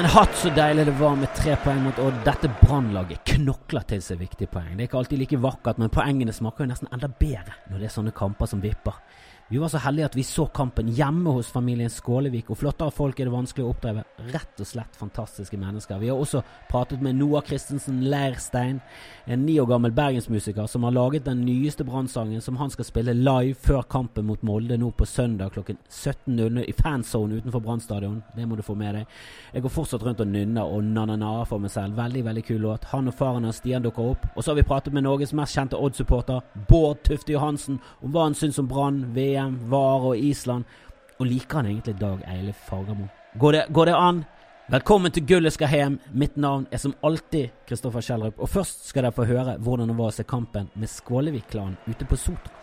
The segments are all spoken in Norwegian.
Min hatt, så deilig det var med tre poeng mot Odd. Dette brannlaget knokler til seg viktige poeng. Det er ikke alltid like vakkert, men poengene smaker jo nesten enda bedre når det er sånne kamper som vipper. Vi var så heldige at vi så kampen hjemme hos familien Skålevik, og flottere folk er det vanskelig å oppdrive. Rett og slett fantastiske mennesker. Vi har også pratet med Noah Christensen Leirstein, en ni år gammel bergensmusiker som har laget den nyeste brannsangen som han skal spille live før kampen mot Molde nå på søndag klokken 17.00 i fanzone utenfor Brann. Det må du få med deg. Jeg går fortsatt rundt og nynner og nanana for meg selv. Veldig, veldig kul låt. Han og faren hans Stian dukker opp. Og så har vi pratet med Norges mest kjente Odd-supporter, Bård Tufte Johansen, om hva han syns om Brann, VM VM, VAR og Island. Og liker han egentlig Dag Eilif Fagermo? Går det, går det an? Velkommen til Gullet skal hjem. Mitt navn er som alltid Kristoffer Kjellrup. Og først skal dere få høre hvordan det var å se kampen med Skålevik-klanen ute på Sotra.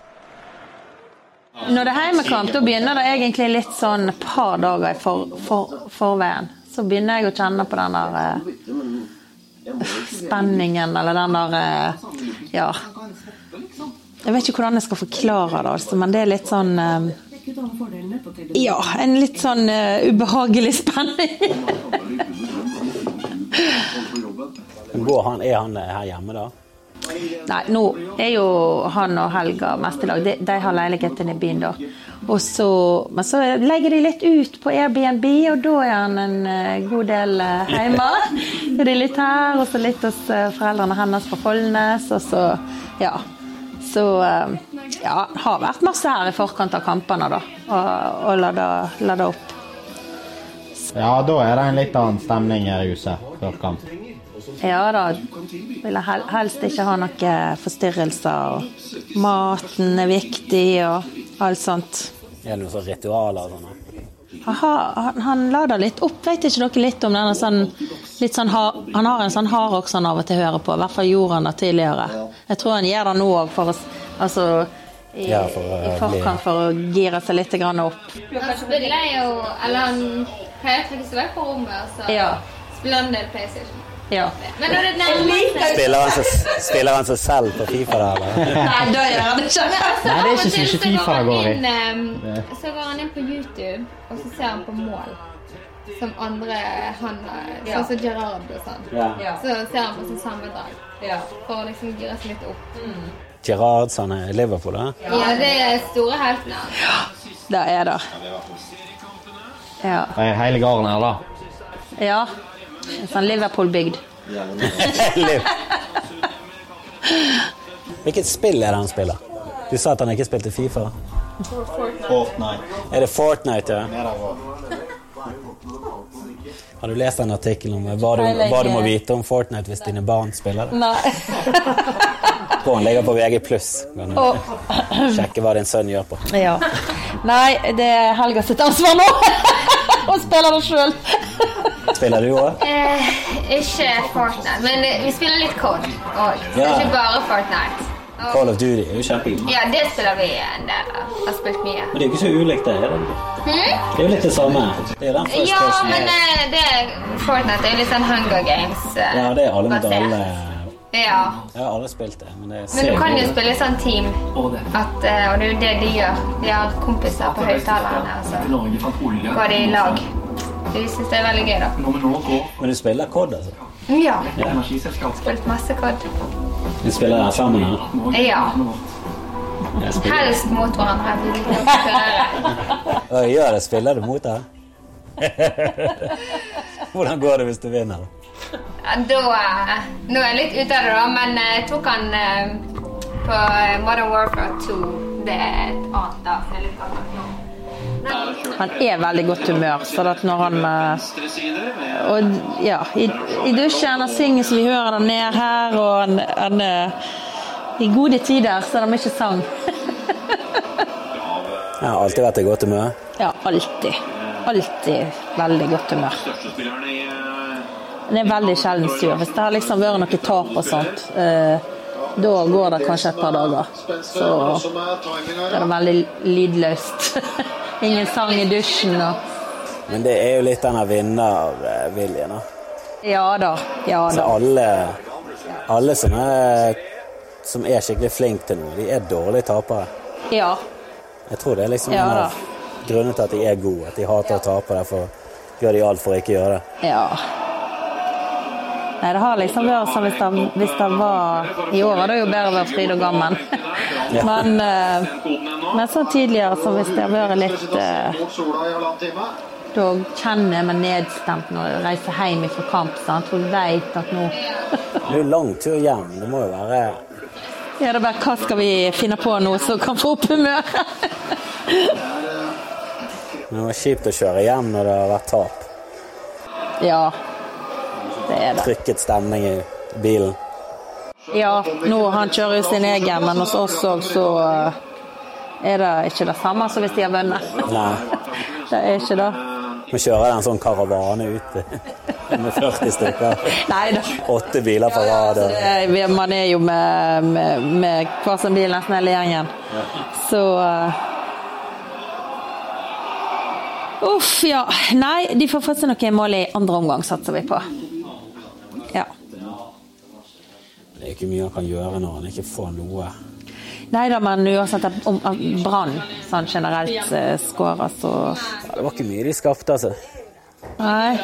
Når det er heimekamp, da begynner det egentlig litt sånn et par dager i for, for, forveien. Så begynner jeg å kjenne på den der uh, spenningen, eller den der uh, Ja. Jeg vet ikke hvordan jeg skal forklare det, altså, men det er litt sånn uh, Ja, en litt sånn ubehagelig spenning. Går han, er han her hjemme, da? Nei, nå er jo han og Helga mest i lag. De, de har leiligheten i byen, da. Så, men så legger de litt ut på Airbnb, og da er han en uh, god del uh, hjemme. Så de er litt her, og så litt hos uh, foreldrene hennes på Follnes, og så ja. Så ja, har vært masse her i forkant av kampene, da. Og, og lada, lada opp. Ja, da er det en litt annen stemning her i huset før kamp. Ja da. Vil jeg helst ikke ha noen forstyrrelser. Og maten er viktig og alt sånt. Er det noen sånne ritualer og sånn? Han, han lader litt opp. Vet ikke dere litt om denne sånn, litt sånn har, Han har en sånn hardrock han av og til hører på. I hvert fall gjorde han det tidligere. Jeg tror han gjør det nå òg, for å Altså i, Ja, for uh, i forkant for å gire seg litt grann opp. Han spiller jo Eller han pleier å trekke seg vekk på rommet og så Ja. spiller han en del PlayStation. Ja. Men når det nærmer Spiller han, seg, selv på Fifa der, eller? Nei, da gjør han det. Nei, det er ikke så mye FIFA det går i. eh, Så går han inn på YouTube, og så ser han på mål. Som andre han Ja. Sånn som Gerard og sånn. Ja. Så ser han på sin sammendrag. Ja. For å liksom gire seg litt opp. Gerard, sånn er Liverpool, da? Ja, det er store helten hans. Det er det. Ja. Det er hele gården her, da. ja. En sånn Liverpool-bygd. Hvilket spill er det han spiller? Du sa at han ikke spilte Fifa. Fortnite. Er det Fortnite, ja? Har du lest den artikkelen om hva du, hva du må vite om Fortnite hvis dine barn spiller det? Nei. Han ligger på VG+. Kan du sjekke hva din sønn gjør på. ja. Nei, det er Helga sitt ansvar nå. Hun spiller det sjøl. Spiller du òg? Eh, ikke Fortnite, men vi spiller litt Code òg. Ja. Ikke bare Fortnite. Og, Call of Duty er jo kjempegod. ja, det spiller vi en del av. Har spilt mye. Men det er jo ikke så ulikt, det. Er det? det er jo litt det samme. Det er den Ja, men er- eh, det er, Fortnite er jo litt sånn Hunger Games. eh, Ja, det er alle mot alle. Ja. Jeg har aldri spilt det, men det Men du kan jo spille sånn team, at, eh, og det er jo det de gjør. De har kompiser på høyttalerne, og så går de i lag. De syns det er veldig gøy, da. Men du spiller COD, altså? Ja. Spilt masse kod. Du spiller sammen her? Ja. Helst mot hverandre. Vi liker å konkurrere. Hva gjør det? Spiller du mot det? Hvordan går det hvis du vinner? Ja, da eh, Nå er jeg litt ute av det, da, men eh, jeg tok han eh, på Modern Warfare 2. Det er et annet da. Han er veldig godt humør, så at når han eh, Og ja, i, i dusjen han synger så vi hører han ned her, og han, han eh, I gode tider så er det mye sang. ja, alltid vært i godt humør. Ja, alltid. Alltid veldig godt humør. Det er veldig sjelden sur. Hvis det har liksom vært noe tap og sånt, eh, da går det kanskje et par dager. Så det er det veldig lydløst. Ingen sang i dusjen og Men det er jo litt denne vinnerviljen. da. Ja da. Ja Så da. alle, alle som er, som er skikkelig flinke til noe, de er dårlige tapere. Ja. Jeg tror det er liksom Ja en da. av grunnene til at de er gode, at de hater å tape. Derfor gjør de alt for å ikke gjøre det. Ja. Nei, det har liksom vært som hvis det, hvis det var I år var det jo bedre å være fryd og gammen. Ja. Men, eh, men sånn tidligere som hvis det har vært litt eh, Da kjenner jeg meg nedstemt når jeg reiser hjem fra kamp, sant? for du vet at nå Det er jo lang tur hjem. Det må jo være Ja, det er bare hva skal vi finne på nå som kan få opp humøret? Men det var kjipt å kjøre hjem når det har vært tap. Ja, det er det. Trykket stemning i bilen. Ja, nå han kjører jo sin egen, men hos oss òg så eh, er det ikke det samme som hvis de har vunnet. Nei. Det er ikke det. Vi kjører en sånn karavane ut med 40 stykker. Åtte biler på rad. Ja, Man er jo med, med, med hver sin bil nesten hele gjengen. Så eh, Uff, ja. Nei, de får få seg noe mål i andre omgang, satser vi på. Det er ikke mye han kan gjøre når han ikke får noe. Nei da, men uansett om Brann sånn generelt eh, skårer, så Ja, det var ikke mye de skapte, altså. Nei.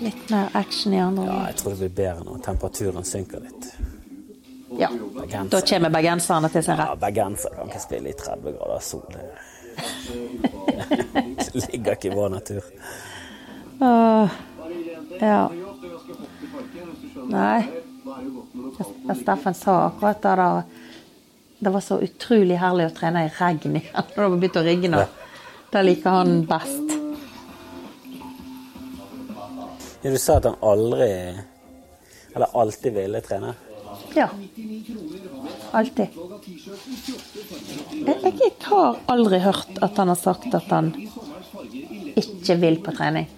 Litt mer action i andre Ja, jeg tror det blir bedre når temperaturen synker litt. Ja. Da kommer bergenserne til sin rett. Ja. Bergensere kan ikke spille i 30 grader sol. Det ligger ikke i vår natur. Åh, ja. Nei. Ja, Steffen sa akkurat da, da Det var så utrolig herlig å trene i regn igjen. Når det var begynt å regne. Det liker han best. Ja, du sa at han aldri Eller alltid ville trene. Ja. Alltid. Jeg, jeg har aldri hørt at han har sagt at han ikke vil på trening.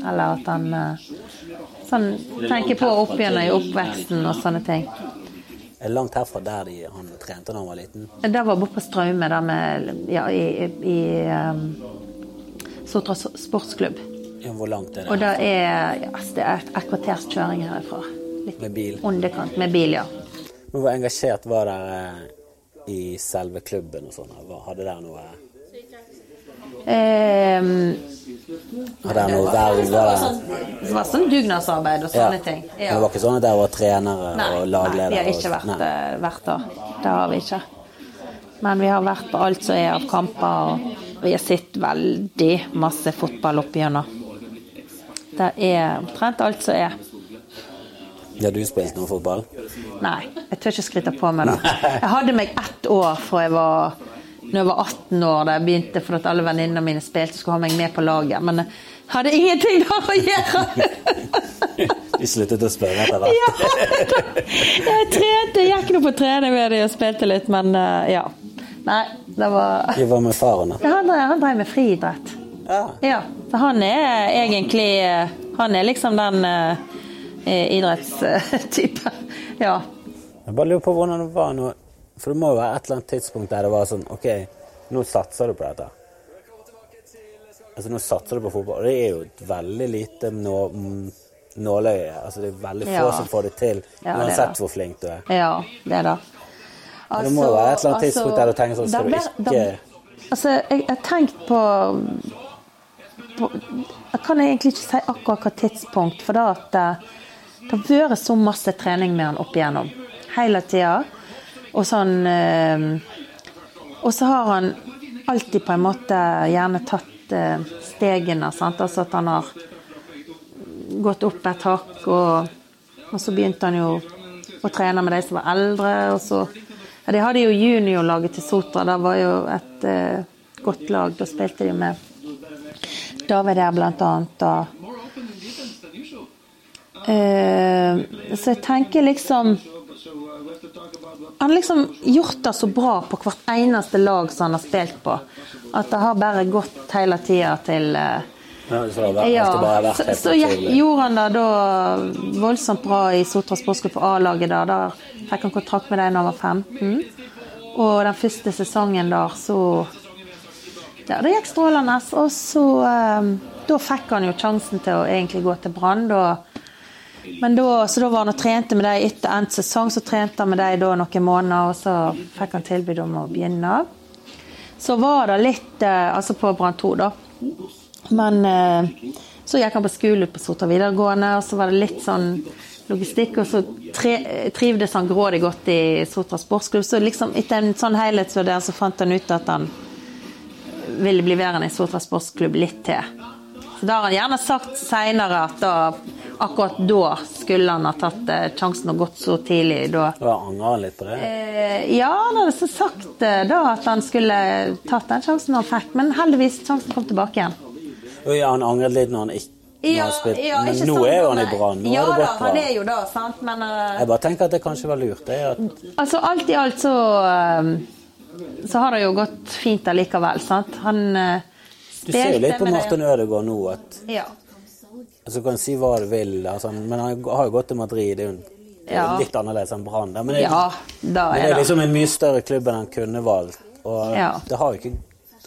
Eller at han eh, sånn, tenker på opp igjen i oppveksten og sånne ting. Det langt herfra der de, han trente da han var liten? Det var borte på Straume, der med Ja, i, i um, Sotra sportsklubb. Hvor langt er det? Og det? er, ja, det er et et kvarters kjøring herfra. Litt Med bil? underkant. Med bil, ja. Men hvor engasjert var dere i selve klubben og sånn? Hadde dere noe Ehm, Hadde dere noe verv? Var det, det var sånn dugnadsarbeid og sånne Ja. ting. Men det var ikke sånn at dere var trenere Nei, og nei, vi har ikke vært, Nei. eh, vært der. Det har vi ikke. Men vi har vært på alt som er av kamper, og vi har sett veldig masse fotball opp igjennom. Det er omtrent alt som er. Har du spilt noe fotball? Nei, jeg tør ikke skryte på meg det. Jeg hadde meg ett år fra jeg var når jeg var 18 år da jeg begynte for at alle venninnene mine spilte skulle ha meg med på laget. Men jeg hadde ingenting der å gjøre. De sluttet å spørre etter hvert. Ja, jeg trente, jeg gikk nå på trening med dem og spilte litt, men eh, ja. Nei, det var De var med faren da. ja, han, han drev med friidrett. Ja. Ja, så han er egentlig eh, Han er liksom den uh, idrettstypen. Ja. Jeg bare lurer på hvordan det var nå For det må jo være et eller annet tidspunkt der det var sånn OK, nå satser du på dette. Altså Nå satser du på fotball. Og det er jo et veldig lite nå, mm, nåløye. Altså Det er veldig få Ja. som får det til, Ja, uansett det. hvor flink du er. Ja, det er det. Men det må jo være et eller annet tidspunkt der du tenker sånn, skal du ikke- Altså, jeg jeg har tenkt på, på Jeg kan egentlig ikke si akkurat hva tidspunkt, for da at eh, det har vært så masse trening med han opp igjennom. Hele tida. Og sånn eh, Og så har han alltid på en måte gjerne tatt eh, stegene, sant. Altså at han har gått opp et hakk, og, og så begynte han jo å trene med de som var eldre, og så ja, De hadde jo juniorlaget til Sotra, det var jo et eh, godt lag. Da spilte de med David der, blant annet. Og, eh, så jeg tenker liksom Han liksom gjort det så bra på hvert eneste lag som han har spilt på, at det har bare gått hele tida til uh, Ja, så så, gjorde han det da voldsomt bra i Sotra Sportsklubb på A-laget der. Der fikk han kontrakt med dem da han var 15. Og den første sesongen der, så Ja, det gikk strålende. Og så eh, Da fikk han jo sjansen til å egentlig gå til Brann. da da, så da var han og trente med dem etter endt sesong. Så trente han med dem noen måneder, og så fikk han tilbud om å begynne. Så var det litt eh, Altså på Brann 2, da. Men eh, så gikk han på skole på Sotra videregående, og så var det litt sånn logistikk, og så trivdes han grådig godt i Sotra sportsklubb. Så liksom etter en sånn helhetsvurdering så fant han ut at han ville bli værende i Sotra sportsklubb litt til. Så da har han gjerne sagt seinere at da, akkurat da skulle han ha tatt eh, sjansen og gått så tidlig. Da. Og han litt på det. Eh, ja, han hadde så sagt eh, da at han skulle tatt den sjansen han fikk, men heldigvis sjansen kom tilbake igjen. Ja, han angret litt når han ikke ja, spilt, spilte. Men nå sant, er jo han i. Brann. Ja, er da, han er jo da, sant, men uh, Jeg bare tenker at det kanskje var lurt. Det, at, Altså alt i alt så uh, Så har det jo gått fint allikevel, sant. Han eh, du ser jo litt på Martin Ødegaard nå at Ja. Du kan si hva du vil, altså, men han har jo gått til Madrid. Det er jo Ja. litt annerledes enn Brann. Men, det, ja, men det er er liksom en mye større klubb enn han kunne valgt. Og Ja. det har ikke,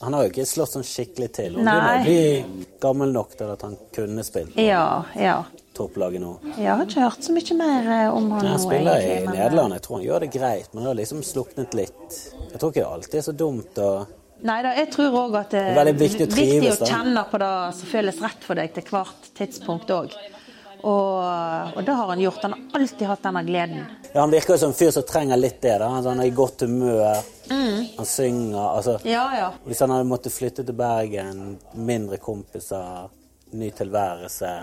han har jo ikke slått sånn skikkelig til. Og Nei. begynner å bli gammel nok til at han kunne spilt Ja, ja. topplaget nå. Jeg har ikke hørt så mye mer eh, om han nå. Han spiller i men, eh, Nederland. Jeg tror han gjør det greit, men det har liksom sluknet litt. Jeg tror ikke det alltid er så dumt å Nei da, jeg tror òg at det er veldig viktig å trives, å kjenne på det som føles rett for deg til hvert tidspunkt òg. Og, og det har han gjort. Han har alltid hatt denne gleden. Ja, Han virker jo som en fyr som trenger litt det. da. Han er i godt humør, han synger. altså... Ja, ja. Hvis han hadde måttet flytte til Bergen, mindre kompiser, ny tilværelse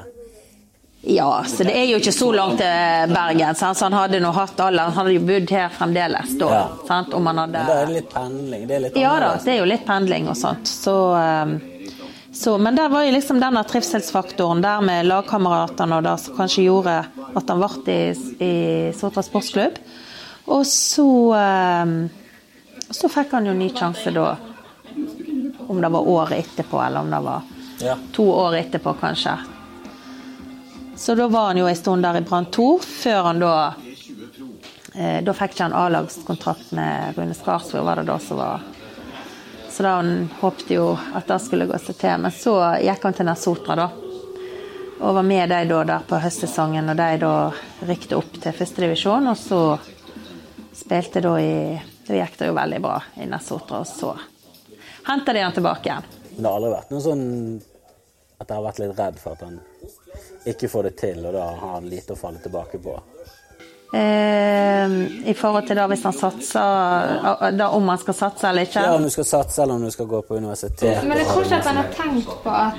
Ja, så det er jo ikke så langt til Bergen. Sant? Så han hadde nå hatt alle Han hadde jo bodd her fremdeles da. Ja. Om han hadde Men det er litt pendling. Det er litt Ja da, det er jo litt pendling og sånt. Så, ehm, så, men der var jo liksom denne trivselsfaktoren der med lagkameratene og det som kanskje gjorde at han ble i, i Sotra sportsklubb. Og så ehm, så fikk han jo ny sjanse da. Om det var året etterpå, eller om det var Ja. to år etterpå, kanskje. Så da var han jo en stund der i Brann 2, før han da eh, Da fikk ikke han A-lagskontrakt med Rune Skarsvåg, var det da som var Så da han håpte jo at det skulle gå seg til. Men så gikk han til Nesotra, da. Og var med de da der på høstsesongen, og de da rykte opp til førstedivisjon. Og så spilte da i Da gikk det jo veldig bra i Nesotra, og så henta de han tilbake igjen. Det har aldri vært noe sånn at jeg har vært litt redd for at han ikke får det til, og da har han lite å falle tilbake på. Eh, I forhold til da hvis han satser da Om han skal satse eller ikke? Ja, om du skal satse, eller om du skal gå på universitet. Men jeg tror ikke at han har tenkt på at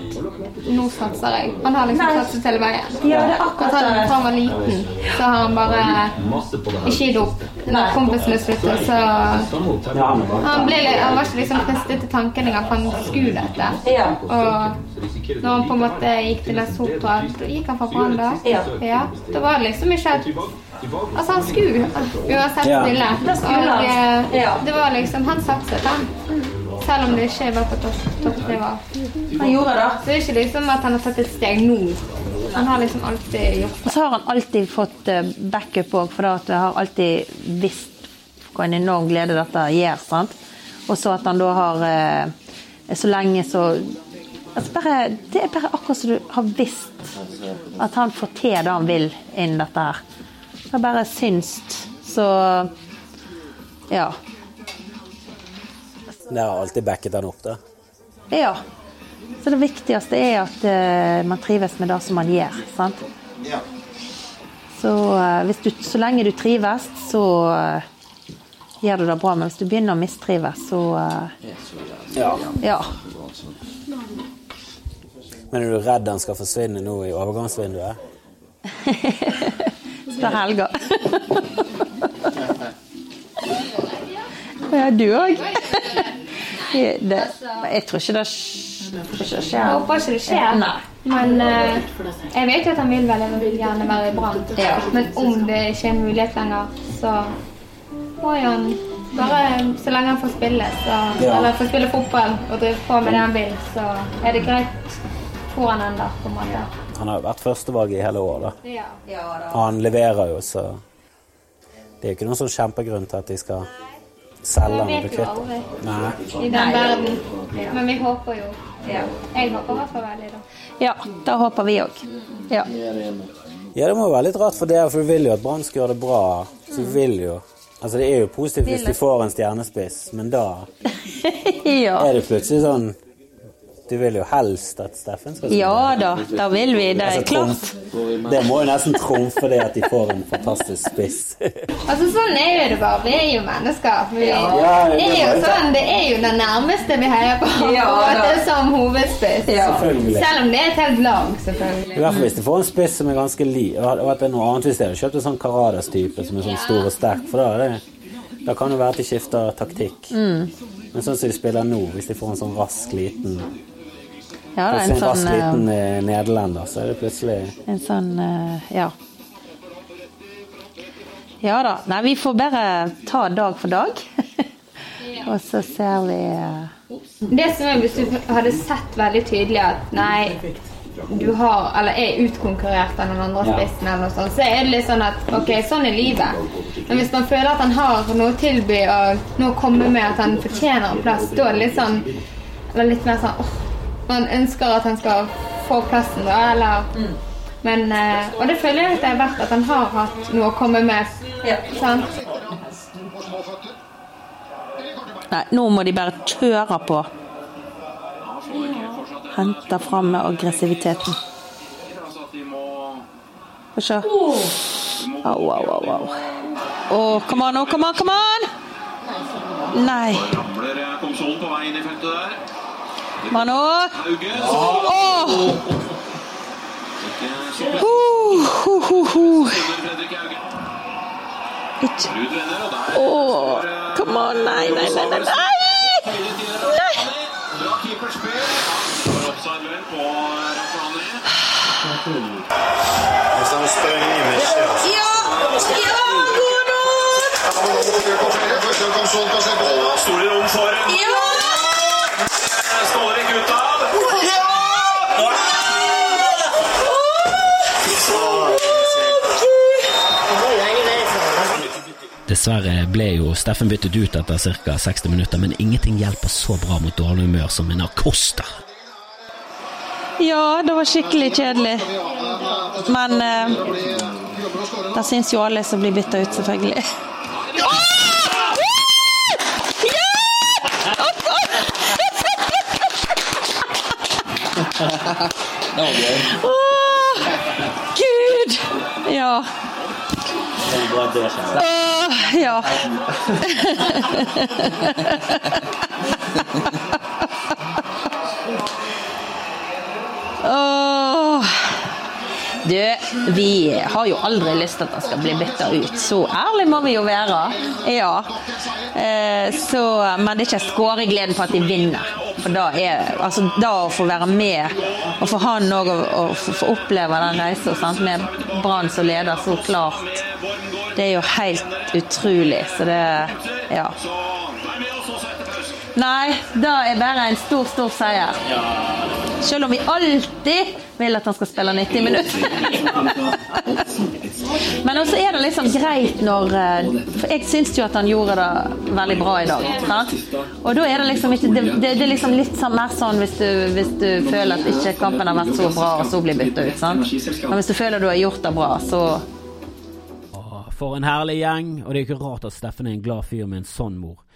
nå satser jeg. Han har liksom satset hele veien. Ja, det er akkurat At han, fra han var liten, så har han bare ikke gitt opp. Når kompisene sluttet, så han, ble, han var ikke liksom fristet til tanken engang, for han skulle dette. Og når han på en måte gikk til Lesotho, gikk han fra Brann da? Ja. Da var det liksom ikke at Altså, han skulle uansett. Han. Og eh, Ja. det var liksom Han satset, han. Selv om det ikke var på topp- toppnivå. Han gjorde det. Så det er ikke liksom at han har tatt et steg nå. Han har liksom alltid gjort Og så har han alltid fått eh, backup òg, for at jeg har alltid visst hva en enorm glede dette gjør. sant? Og så at han da har eh, Så lenge så altså bare, Det er bare akkurat som du har visst at han får til det han vil innen dette her. Det bare synst. Så ja. Det har alltid backet han opp, da. Ja. Så det viktigste er at uh, man trives med det som man gjør. sant? Så, uh, hvis du, så lenge du trives, så uh, gjør du det bra. Men hvis du begynner å mistrives, så Ja. ja. Men er du redd han skal forsvinne nå i overgangsvinduet? Spør Helga. ja, du òg? Jeg tror ikke det skjer. jeg håper ikke det skjer. Nei. Men eh, jeg vet jo at han vil veldig gjerne være i Brann. Ja. Men om det ikke er en mulighet lenger, så må jo han bare Så lenge han får spille, så, Ja. eller får spille fotball og drive på med det han vil, så er det greit hvor han ender. på en måte. Han har jo vært førstevalg i hele år, da. Ja. Og han leverer jo, så Det er jo ikke noen sånn kjempegrunn til at de skal selge ham jo aldri Nei. i den verden. Men vi håper jo. Jeg håper i hvert fall veldig, da. Ja, da håper vi òg. Ja. Ja, det må jo være litt rart for dere, for du vil jo at Brann skal gjøre det bra. Så du vil jo Altså, det er jo positivt hvis de får en stjernespiss, men da ja. er det plutselig sånn Du vil jo helst at Steffen skal spille. Ja da, da vil vi. Det er Altså, klart. Det må jo nesten trumfe det at de får en fantastisk spiss. Altså Sånn er jo det bare. Vi er jo mennesker. Vi Ja, det er jo sånn, det er jo den nærmeste vi heier på. Ja, at det er som hovedspiss. Selvfølgelig. Selv om det er et helt lag, I hvert fall hvis de får en spiss som er ganske li, og at det er noe annet hvis de hadde kjøpt en sånn Caradas-type som er sånn stor og sterk, for da, er det, da kan det være at de skifter taktikk. Men sånn som de spiller nå, hvis de får en sånn rask, liten Ja, da, er Kanskje en en rask sånn, eh, liten eh, nederlender, så er det plutselig en sånn eh, Ja. Ja da. Nei, vi får bare ta dag for dag. Og så ser vi eh, Det som er Hvis du hadde sett veldig tydelig at nei, du har, eller er utkonkurrert av noen andre spissen, eller noe sånt, så er det litt sånn at ok, sånn er livet. Men hvis man føler at han har noe å tilby og noe å komme med, at han fortjener en plass, da er det litt sånn Eller litt mer sånn åh, Man ønsker at han skal få plassen, da, eller Men eh, Og det føler jeg at det er verdt at han har hatt noe å komme med. Sant? Nei, nå må de bare kjøre på. Hente fram med aggressiviteten. Få se. Au, au, au, au. Å, come on, oh, come on, come on! Nei. Ramler konsollen på vei inn i feltet der. Mano. Oh! Renner, og der Åh, come on, nei, nei, nei, nei, nei! Bra keeperspill. Får på Rafani. Ja! Ja, god nok! Store rom for Ja! Stålrik ut av. Dessverre ble jo Steffen byttet ut etter ca. 60 minutter, men ingenting hjelper så bra mot dårlig humør som en Acosta. Ja, det var skikkelig kjedelig. Men eh, det syns jo alle som blir bytta ut, selvfølgelig. Åh, Gud! Ja. Åh, ja. Åh. Du, vi har jo aldri lyst til at han skal bli bytta ut. Så ærlig må vi jo være. Ja. Eh, så, men det er ikke skåregleden på at de vinner. For da er Altså, da å få være med, og for han òg å, få oppleve den reisa med Brann som leder så klart, det er jo helt utrolig. Så det Ja. Nei, det er bare en stor, stor seier. Selv om vi alltid vil at han skal spille 90 minutter. Men også er det liksom greit når eh, For jeg syns jo at han gjorde det veldig bra i dag. Sant? Og da er det liksom ikke Det, det, er liksom litt sånn, mer sånn hvis du, hvis du føler at ikke kampen har vært så bra, og så blir bytta ut. Sant? Men hvis du føler du har gjort det bra, så For en herlig gjeng, og det er jo ikke rart at Steffen er en glad fyr med en sånn mor.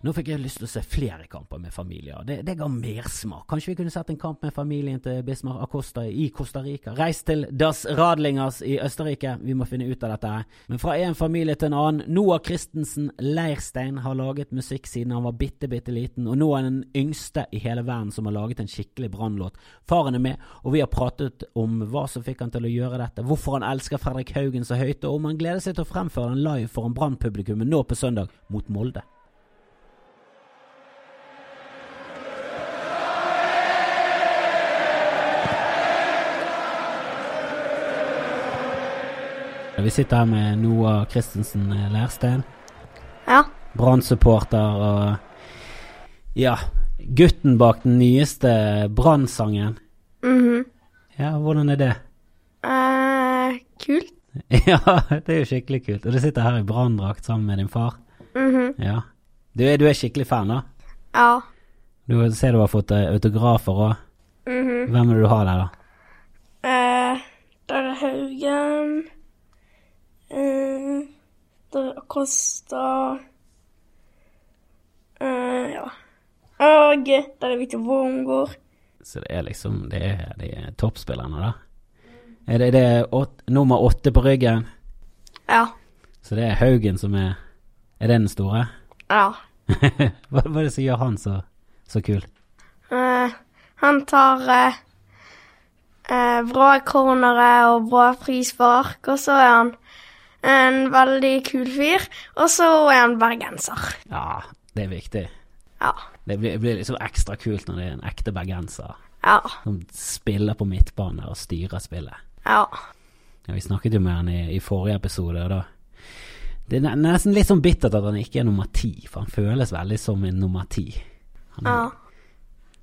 Nå fikk jeg lyst til å se flere kamper med familier. Det, det ga mersmak. Kanskje vi kunne sett en kamp med familien til Bismar Acosta i Costa Rica? Reis til Das Radlingers i Østerrike. Vi må finne ut av dette. Men fra en familie til en annen. Noah Christensen Leirstein har laget musikk siden han var bitte, bitte liten, og nå er han den yngste i hele verden som har laget en skikkelig brannlåt. Faren er med, og vi har pratet om hva som fikk han til å gjøre dette, hvorfor han elsker Fredrik Haugen så høyt, og om han gleder seg til å fremføre den live foran Brannpublikummet nå på søndag mot Molde. Vi sitter her med Noah Christensen eh, Lærstein. Ja. Brann-supporter og ja, gutten bak den nyeste Brann-sangen. Mhm. Ja, hvordan er det? Eh, kult. Ja, det er jo skikkelig kult. Og du sitter her i branndrakt sammen med din far. Mhm. Ja. Du er, du er skikkelig fan, da? Ja. Du ser du har fått eh, autografer òg. Mhm. Hvem er det du har der, da? Eh, der er Haugen. Eh, der er Acosta. Eh, ja. Og der er Victor Wormgård. Så det er liksom Det er, det er toppspillerne, da. Er det, det er åt, nummer åtte på ryggen? Ja. Så det er Haugen som er Er det den store? Ja. hva, hva er det som gjør han så, så kul? Eh, han tar eh, eh, bra cornere og bra frispark, og så er han en veldig kul fyr. Og så er han bergenser. Ja, det er viktig. Ja. Det blir, blir liksom ekstra kult når det er en ekte bergenser Ja. som spiller på midtbane og styrer spillet. Ja. Ja, vi snakket jo med han i, i forrige episode, og da Det er nesten litt sånn bittert at han ikke er nummer ti, for han føles veldig som en nummer ti. Han, Ja.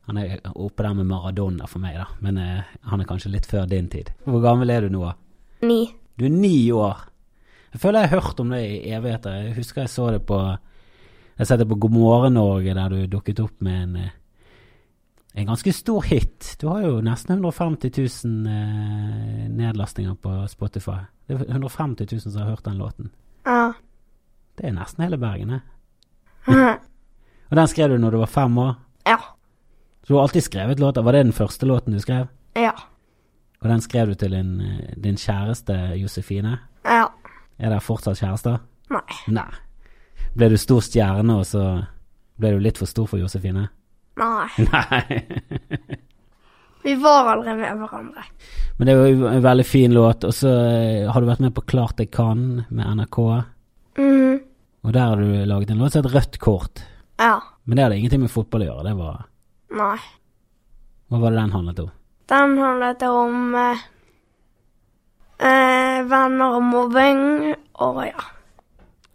han er oppe der med Maradona for meg, da, men eh, han er kanskje litt før din tid. Hvor gammel er du nå? Ni. Du er ni år. Jeg føler jeg har hørt om det i evigheter. Jeg husker jeg så det på Jeg så det på God morgen Norge, der du dukket opp med en eh, en ganske stor hit. Du har jo nesten 150 000 eh, nedlastinger på Spotify. Det er 150 000 som har hørt den låten. Ja. Det er nesten hele Bergen, det. Og den skrev du når du var fem år. Ja. Så du har alltid skrevet låter. Var det den første låten du skrev? Ja. Og den skrev du til din, eh, din kjæreste Josefine? Er dere fortsatt kjærester? Nei. Nei. Ble du stor stjerne, og så ble du litt for stor for Josefine? Nei. Nei. Vi var aldri med hverandre. Men det er jo en veldig fin låt. Og så eh, har du vært med på Klart jeg kan med NRK. Mhm. Og der har du laget en låt som heter Rødt kort. Ja. Men det hadde ingenting med fotball å gjøre. Det var Nei. Hva var det den handlet om? Den handlet om eh, eh, venner og mobbing, og ja.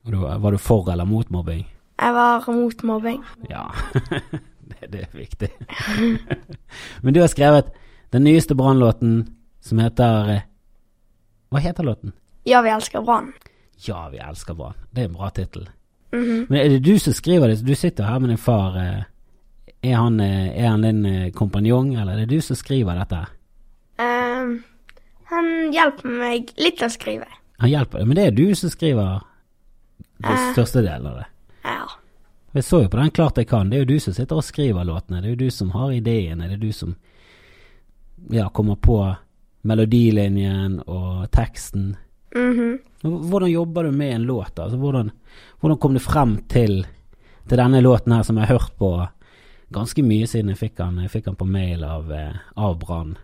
Og du, var du for eller mot mobbing? Jeg var mot mobbing. Ja, det, det er viktig. Men du har skrevet den nyeste Brann-låten som heter eh, Hva heter låten? Ja, vi elsker Brann. Ja, vi elsker Brann. Det er en bra tittel. Mhm. Men er det du som skriver det? Du sitter her med din far. eh, Er han, eh, er han din kompanjong, eller er det du som skriver dette? Eh, han hjelper meg litt å skrive. Han hjelper deg, men det er du som skriver den Eh. største delen av det. Ja. Jeg så jo på den Klart jeg kan. Det er jo du som sitter og skriver låtene. Det er jo du som har ideene. Det er du som ja, kommer på melodilinjen og teksten. Mhm. Hvordan jobber du med en låt? Altså, hvordan, hvordan kom du frem til, til denne låten her, som jeg har hørt på ganske mye siden jeg fikk den, jeg fikk den på mail av, eh, av Brann?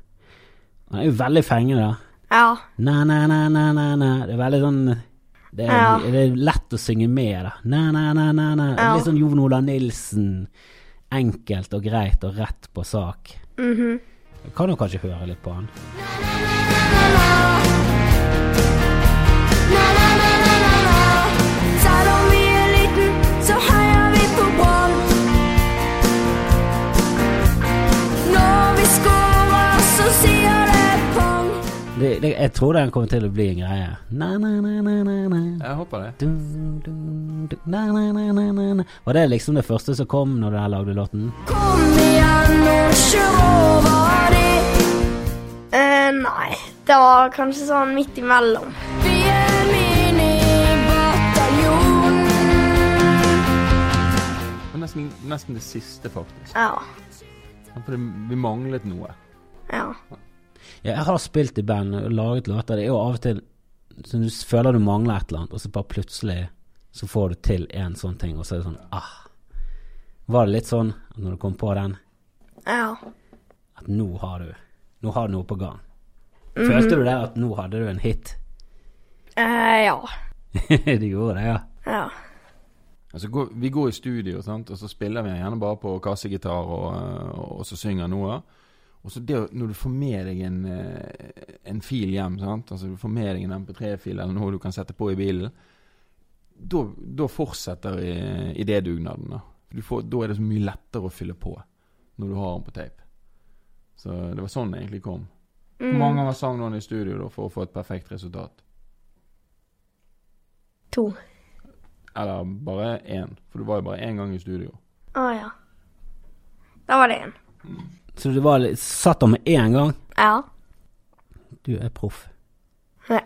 Den er jo veldig fengende, da. Ja. Na, na, na, na, na, na. Det er veldig sånn Det er, Ja. det er lett å synge med, da. Na, na, na, na, na. Ja. Litt sånn Jon Ola Nilsen. Enkelt og greit og rett på sak. Mhm. Jeg kan jo kanskje høre litt på han. Selv Det, det, jeg tror den kommer til å bli en greie. Na, na, na, na, na, na. Jeg håper det. Dun, dun, dun, na, na, na, na, na, na. Var det liksom det første som kom når du lagde låten? Kom igjen og kjør over det. Uh, nei. Det var kanskje sånn midt imellom. Vi er minibataljon. Nesten, nesten det siste, faktisk. Ja. For vi manglet noe. Ja. Jeg har spilt i band og laget låter. Det er jo av og til så du føler du mangler et eller annet, og så bare plutselig så får du til en sånn ting, og så er det sånn ah. Var det litt sånn når du kom på den, Ja. at nå har du Nå har du noe på gang? Følte du det at nå hadde du en hit? Eh, ja. du gjorde det, ja? Ja. Altså, vi går i studio, sant? og så spiller vi gjerne bare på kassegitar, og, og så synger noe. Og så det, når du får med deg en, eh, en fil hjem, sant? altså du får med deg en MP3-fil eller noe du kan sette på i bilen, da, fortsetter i- idédugnaden. Da. Da er det så mye lettere å fylle på når du har den på tape. Så det var sånn det egentlig kom. Hvor mange ganger sang noen i studio da, for å få et perfekt resultat? To. Eller bare én, for du var jo bare én gang i studio. Å ja. Da var det en. Så du var litt, satt der med én gang? Ja. Du er proff. Nei.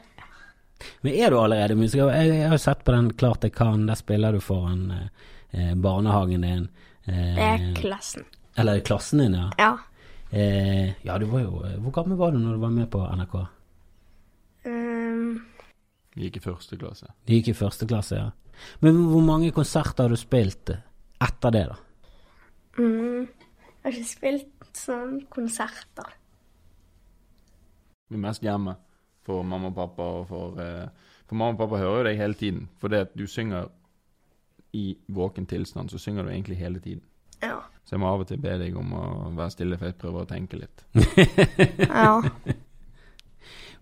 Men er du allerede musiker? Jeg, jeg har jo sett på den Klart jeg kan, der spiller du foran eh, eh, barnehagen din. Eh, Det er klassen. Eller klassen din, ja. Ja. Eh, ja, du var jo Hvor gammel var du når du var med på NRK? Um, Vi gikk i første klasse. Du gikk i første klasse, ja. Men hvor mange konserter har du spilt etter det, da? mm, jeg har ikke spilt sånn konserter. Det er mest hjemme for mamma og pappa. Og for, eh, for mamma og pappa hører jo deg hele tiden. For det at du synger i våken tilstand, så synger du egentlig hele tiden. Ja. Så jeg må av og til be deg om å være stille, for jeg prøver å tenke litt. Ja.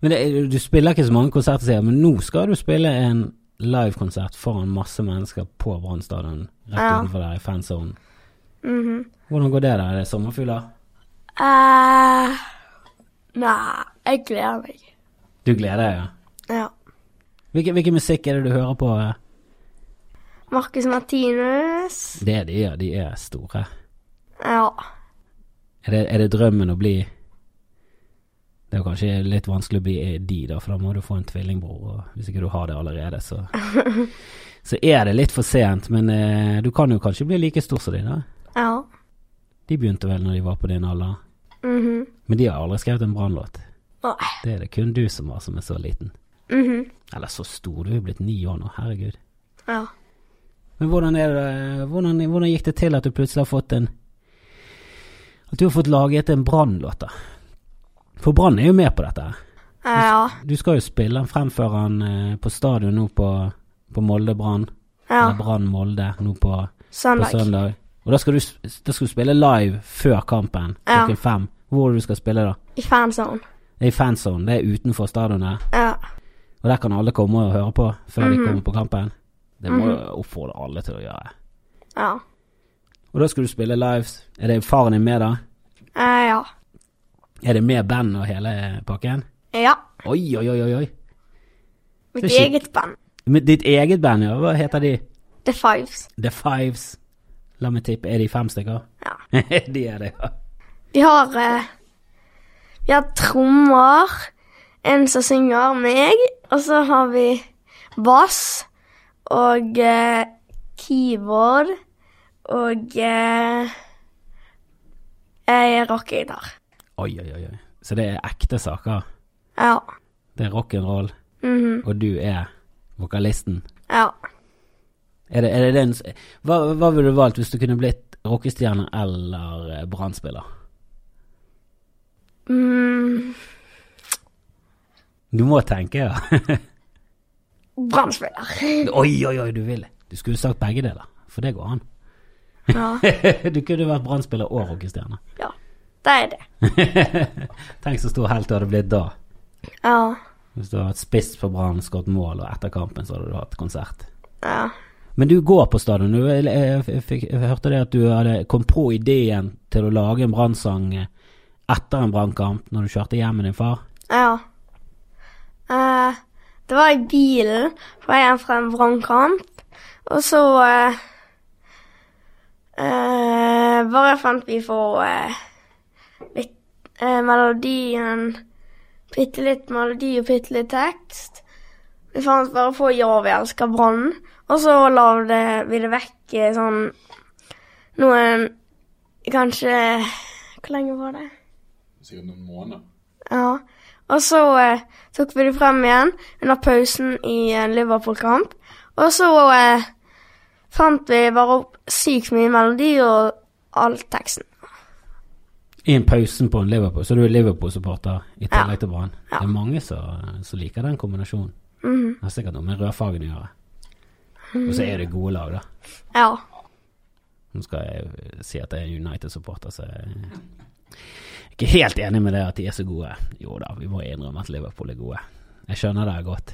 Men det, du spiller ikke så mange konserter, sier jeg, men nå skal du spille en livekonsert foran masse mennesker på Brann stadion, rett Ja. utenfor der i fansonen. -hmm. Hvordan går det der? Er det sommerfugler? Eh, nei, jeg gleder meg. Du gleder deg, ja? Ja. Hvilken, hvilke musikk er det du hører på? Marcus Martinus. Det er de, ja. De er store. Ja. Er det, er det drømmen å bli Det er jo kanskje litt vanskelig å bli de, da, for da må du få en tvillingbror, og hvis ikke du har det allerede, så Så er det litt for sent, men eh, du kan jo kanskje bli like stor som de, da. Ja. De begynte vel når de var på din alder, Mhm. men de har aldri skrevet en brannlåt. Det er det kun du som har, som er så liten. Mhm. Eller så stor, du er blitt ni år nå, herregud. Ja. Men hvordan det Hvordan, hvordan gikk det til at du plutselig har fått en At du har fått laget en brannlåt, da? For Brann er jo med på dette. her. Ja. Du skal jo spille den, fremføre den eh, på stadion nå på, på Molde Brann. Ja. Eller Brann Molde nå på, på Søndag. Og da skal, du, da skal du spille live før kampen Ja. fem. Hvor er det du skal spille da? I fanzone. I fanzone, det er utenfor stadionet. Ja. Og der kan alle komme og høre på før de Mhm. kommer på kampen. Det må mm -hmm. oppfordre alle til å gjøre. Ja. Og da skal du spille lives. Er det faren din med, da? Eh, ja. Er det med band og hele pakken? Ja. Oi, oi, oi, oi. Mitt eget band. Ditt eget band, ja. Hva heter de? The Fives. The Fives. La meg tippe, er de fem stykker? Ja. de er det, ja. Vi har eh, Vi har trommer, en som synger, meg, og så har vi bass og eh, keyboard og eh, er rockegitar. Oi, oi, oi. Så det er ekte saker. Ja. Det er rock'n'roll, mhm, og du er vokalisten. Ja. Er det, er det den hva, hva ville du valgt hvis du kunne blitt rockestjerne eller eh, brannspiller? Mm, Du må tenke, ja. Brannspiller. oi, oi, oi, du vil. Du skulle sagt begge deler, for det går an. Ja. du kunne vært brannspiller og rockestjerne. ja. Det er det. Tenk så stor helt du hadde blitt da. Ja. Hvis du hadde spist for Brann, skåret mål, og etter kampen så hadde du hatt konsert. Ja. Men du går på stadion. Jeg, jeg, jeg, jeg hørte det at du hadde kom på ideen til å lage en brannsang eh, etter en brannkamp, når du kjørte hjem med din far. Ja. Uh, det var i bilen på vei hjem fra en brannkamp, og så uh, uh, Bare fant vi på litt melodien Bitte litt melodi og bitte litt tekst. Vi fant bare på 'Ja, vi elsker Brann', og så la vi det vekk eh, sånn noen Kanskje Hvor lenge var det? Sikkert noen måneder. Ja. Og så eh, tok vi det frem igjen under pausen i en Liverpool-kamp. Og så eh, fant vi bare opp sykt mye melodi og all teksten. I en pausen på en Liverpool, så du er Liverpool-supporter i tillegg Ja. til Brann. Ja. Det er mange som, som liker den kombinasjonen. Mhm. Det har sikkert noe med rødfargen å gjøre. Og så er det gode lag, da. Ja. Nå skal jeg si at jeg er United-supporter, så jeg er ikke helt enig med det at de er så gode. Jo da, vi må innrømme at Liverpool er gode. Jeg skjønner det godt.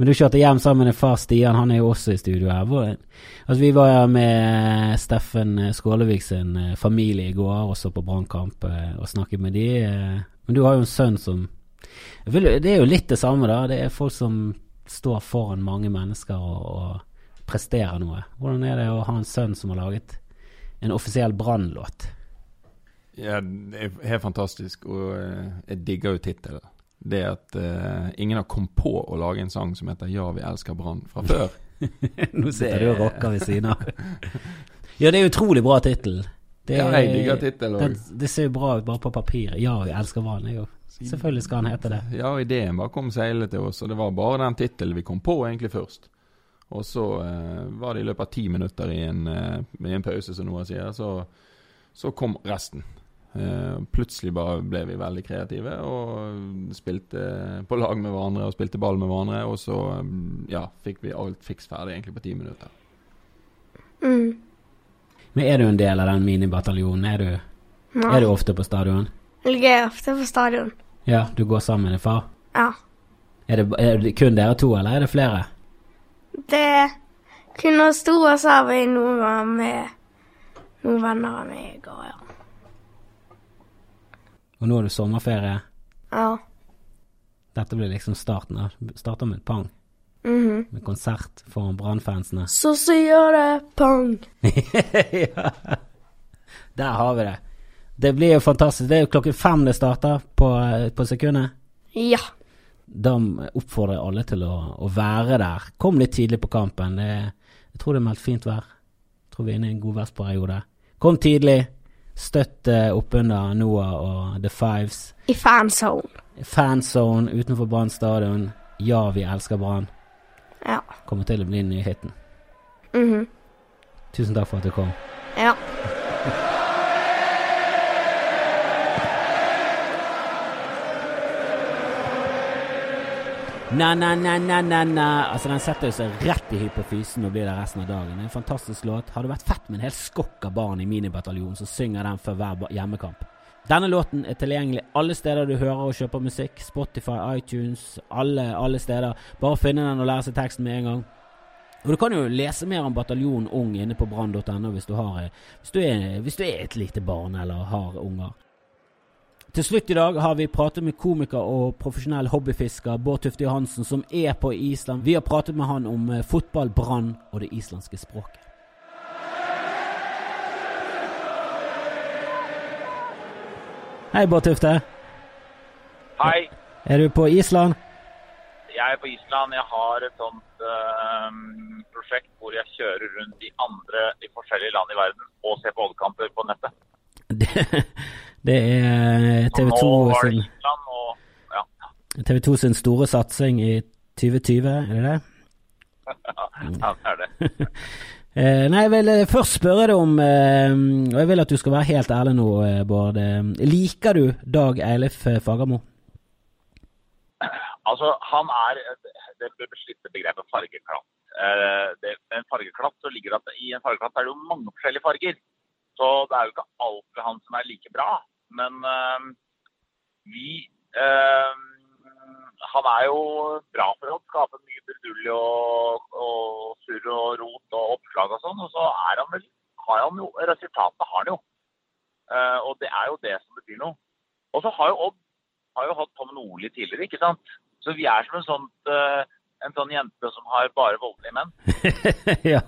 Men du kjørte hjem sammen med far Stian, han er jo også i studio her. Altså Vi var her med Steffen Skålevik sin eh, familie i går, også på brannkamp, eh, og snakket med de. eh. Men du har jo en sønn som Det er jo litt det samme, da. Det er folk som står foran mange mennesker og, og presterer noe. Hvordan er det å ha en sønn som har laget en offisiell brannlåt? Ja, det er helt fantastisk, og eh, jeg digger jo tittelen. Det at uh, ingen har kommet på å lage en sang som heter 'Ja, vi elsker Brann' fra før. Nå sitter Det- du og rocker ved siden av. Ja, det er utrolig bra tittel. Det, er jeg digger tittel det, òg. det ser jo bra ut bare på papiret. Ja, jeg elsker Brann. jeg òg. Selvfølgelig skal han hete det. Ja, ideen bare kom seilende til oss, og det var bare den tittelen vi kom på egentlig først. Og så eh, var det i løpet av ti minutter i en, eh, i en pause, som Noah sier, så, så kom resten. Eh, plutselig bare ble vi veldig kreative og spilte på lag med hverandre og spilte ball med hverandre. Og så mm, ja, fikk vi alt fiks ferdig egentlig på ti minutter. Mm. Men er du en del av den minibataljonen? Er du, Nei. er du ofte på stadion? Jeg er ofte på stadion. Ja, du går sammen med din far? Ja. Er det, er det kun dere to, eller er det flere? Det er kun oss to, og så har vi noen med noen venner av meg og ja. Og nå er det sommerferie. Ja. Dette blir liksom starten. av Starter med et pang. Mhm. Med konsert foran Brannfansene. Så sier det pang. ja. Der har vi det. Det blir jo fantastisk. Det er jo klokken fem det starter på, på sekundet. Ja. Da oppfordrer alle til å, å være der. Kom litt tidlig på kampen. Det, jeg tror det er meldt fint vær. Jeg tror vi er inne i en god værsperiode. Kom tidlig. Støtt eh, oppunder Noah og The Fives. I fanzone. Fanzone utenfor Brann stadion. Ja, vi elsker Brann. Kommer til å bli nyheten. Mm. Mhm. Tusen takk for at du kom. Ja. Na, na, na, na, na, na. Altså, den setter seg rett i hypofysen og blir der resten av dagen. Det er en fantastisk låt. Hadde vært fett med en hel skokk av barn i minibataljonen som synger den før hver hjemmekamp. Denne låten er tilgjengelig alle steder du hører og kjøper musikk. Spotify, iTunes, alle, alle steder. Bare finne den og lære seg teksten med en gang. Og du kan jo lese mer om Bataljon Ung inne på brann.no hvis, eh, hvis, hvis du er et lite barn eller har unger. Til slutt i dag har vi pratet med komiker og profesjonell hobbyfisker Bård Tufte Johansen, som er på Island. Vi har pratet med han om eh, fotball, brann og det islandske språket. Hei, Bård Tufte. Hei, Er du på Island? jeg er på Island. Jeg har et sånt uh, prosjekt hvor jeg kjører rundt i andre i forskjellige land i verden og ser på oljekamper på nettet. Det, det er TV 2 Nå var det sin, Island og ja, TV 2 sin store satsing i 2020, er det det? ja det er det. Eh, nei, jeg vil eh, først spørre deg om eh, Og jeg vil at du skal være helt ærlig nå, Bård. Liker du Dag Eilif Fagermo? Altså, han er det beslitte begrepet fargeklatt. Det, en fargeklatt så ligger det at I en fargeklatt er det jo mange forskjellige farger. Så det er jo ikke alt ved han som er like bra. Men eh, vi eh, Han er jo bra for å skape mye brudulje og, og surr og rot og oppslag og sånn. Og så er han vel har han jo Resultatet har han jo. Eh, og det er jo det som betyr noe. Og så har jo Odd har jo hatt Tom Nordli tidligere, ikke sant? Så vi er som en sånn, eh, en sånn jente som har bare voldelige menn. ja,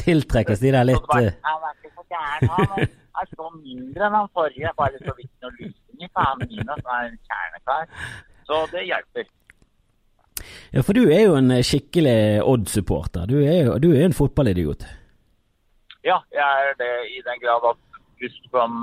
tiltrekkes de der litt eh, han er ikke så gæren, han er- er så mindre enn han forrige. Bare så vidt noe lysning i faen min, og så er han kjernekar. Så det hjelper. Ja, for du er jo en skikkelig Odd-supporter. Du du er en fotballidiot. Ja, jeg er det i den grad at du kan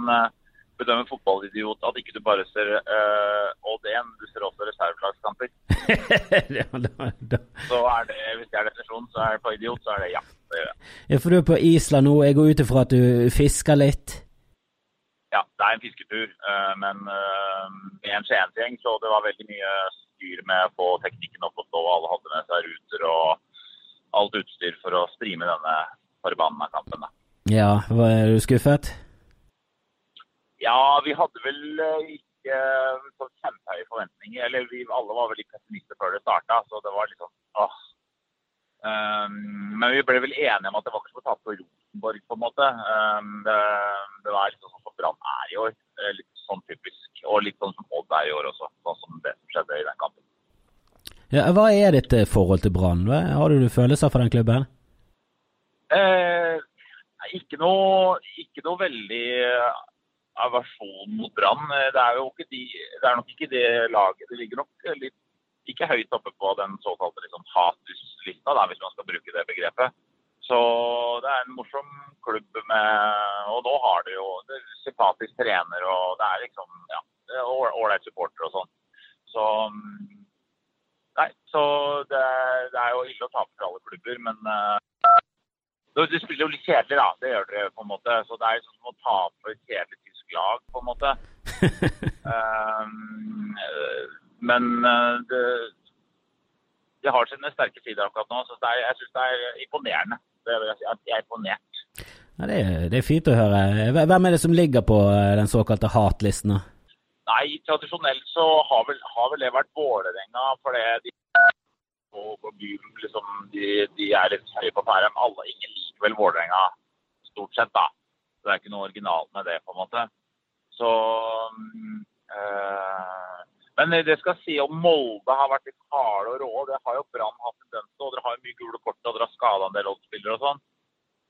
bedømme fotballidiot, at ikke du bare ser uh, Odd 1, du ser også reservelagskamper. Så er det, hvis det er definisjonen, så er det på idiot, så er det ja. Det gjør jeg. ja, for du er på Island nå. Jeg går ut ifra at du fisker litt. Ja, det er en fisketur, Uh, men uh, med en skiensgjeng, så det var veldig mye styr med å få teknikken opp og stå. Alle hadde med seg ruter og alt utstyr for å strime denne forbanna kampen. Da. Ja, var du skuffet? Ja, vi hadde vel eh, ikke så kjempehøye forventninger. Eller vi alle var veldig pessimister før det starta, så det var litt sånn åh. Um, men vi ble vel enige om at det var ikke som å tape på Rosenborg, på en måte. Um, det, det var litt sånn som Brann er i år. eh, Litt sånn typisk. Og litt sånn som Odd er i år også, sånn som det som skjedde i den kampen. Ja, hva er ditt eh, forhold til Brann? Har du følelser for den klubben? Eh, ikke, noe, ikke noe veldig eh, aversjon mot Brann. Eh, Det er jo ikke de, det er nok ikke det laget. Det ligger nok litt, ikke høyt oppe på den såkalte liksom, hatuslista, hvis man skal bruke det begrepet. Så det er en morsom klubb med Og nå har de jo det er sympatisk trener, og det er liksom ja, ålreit supporter og sånn. Så mm, Nei, så det, det er jo ille å tape for alle klubber, men uh, det, det spiller jo litt kjedelig, da. Det gjør dere på en måte. Så det er sånn som å tape kjedelig tysk lag, på en måte. Um, men eh, det, det har sine sterke sider akkurat nå, så er, jeg syns det er imponerende. Det vil jeg si. at Jeg er imponert. Ja, det, er, det er fint å høre. Hvem er det som ligger på eh, den såkalte hatlisten? Nei, tradisjonelt så har vel, har vel det vært Vålerenga, for de og, og byen, liksom, de, de er litt høye på pæra. men Alle, ingen liker vel Vålerenga stort sett, da. Så det er ikke noe originalt med det, på en måte. Så eh, Men det skal si om Molde har vært litt harde og rå. Det har jo Brann hatt tendens til. og Dere har jo mye gule kort og dere har skada en del oddspillere og sånn.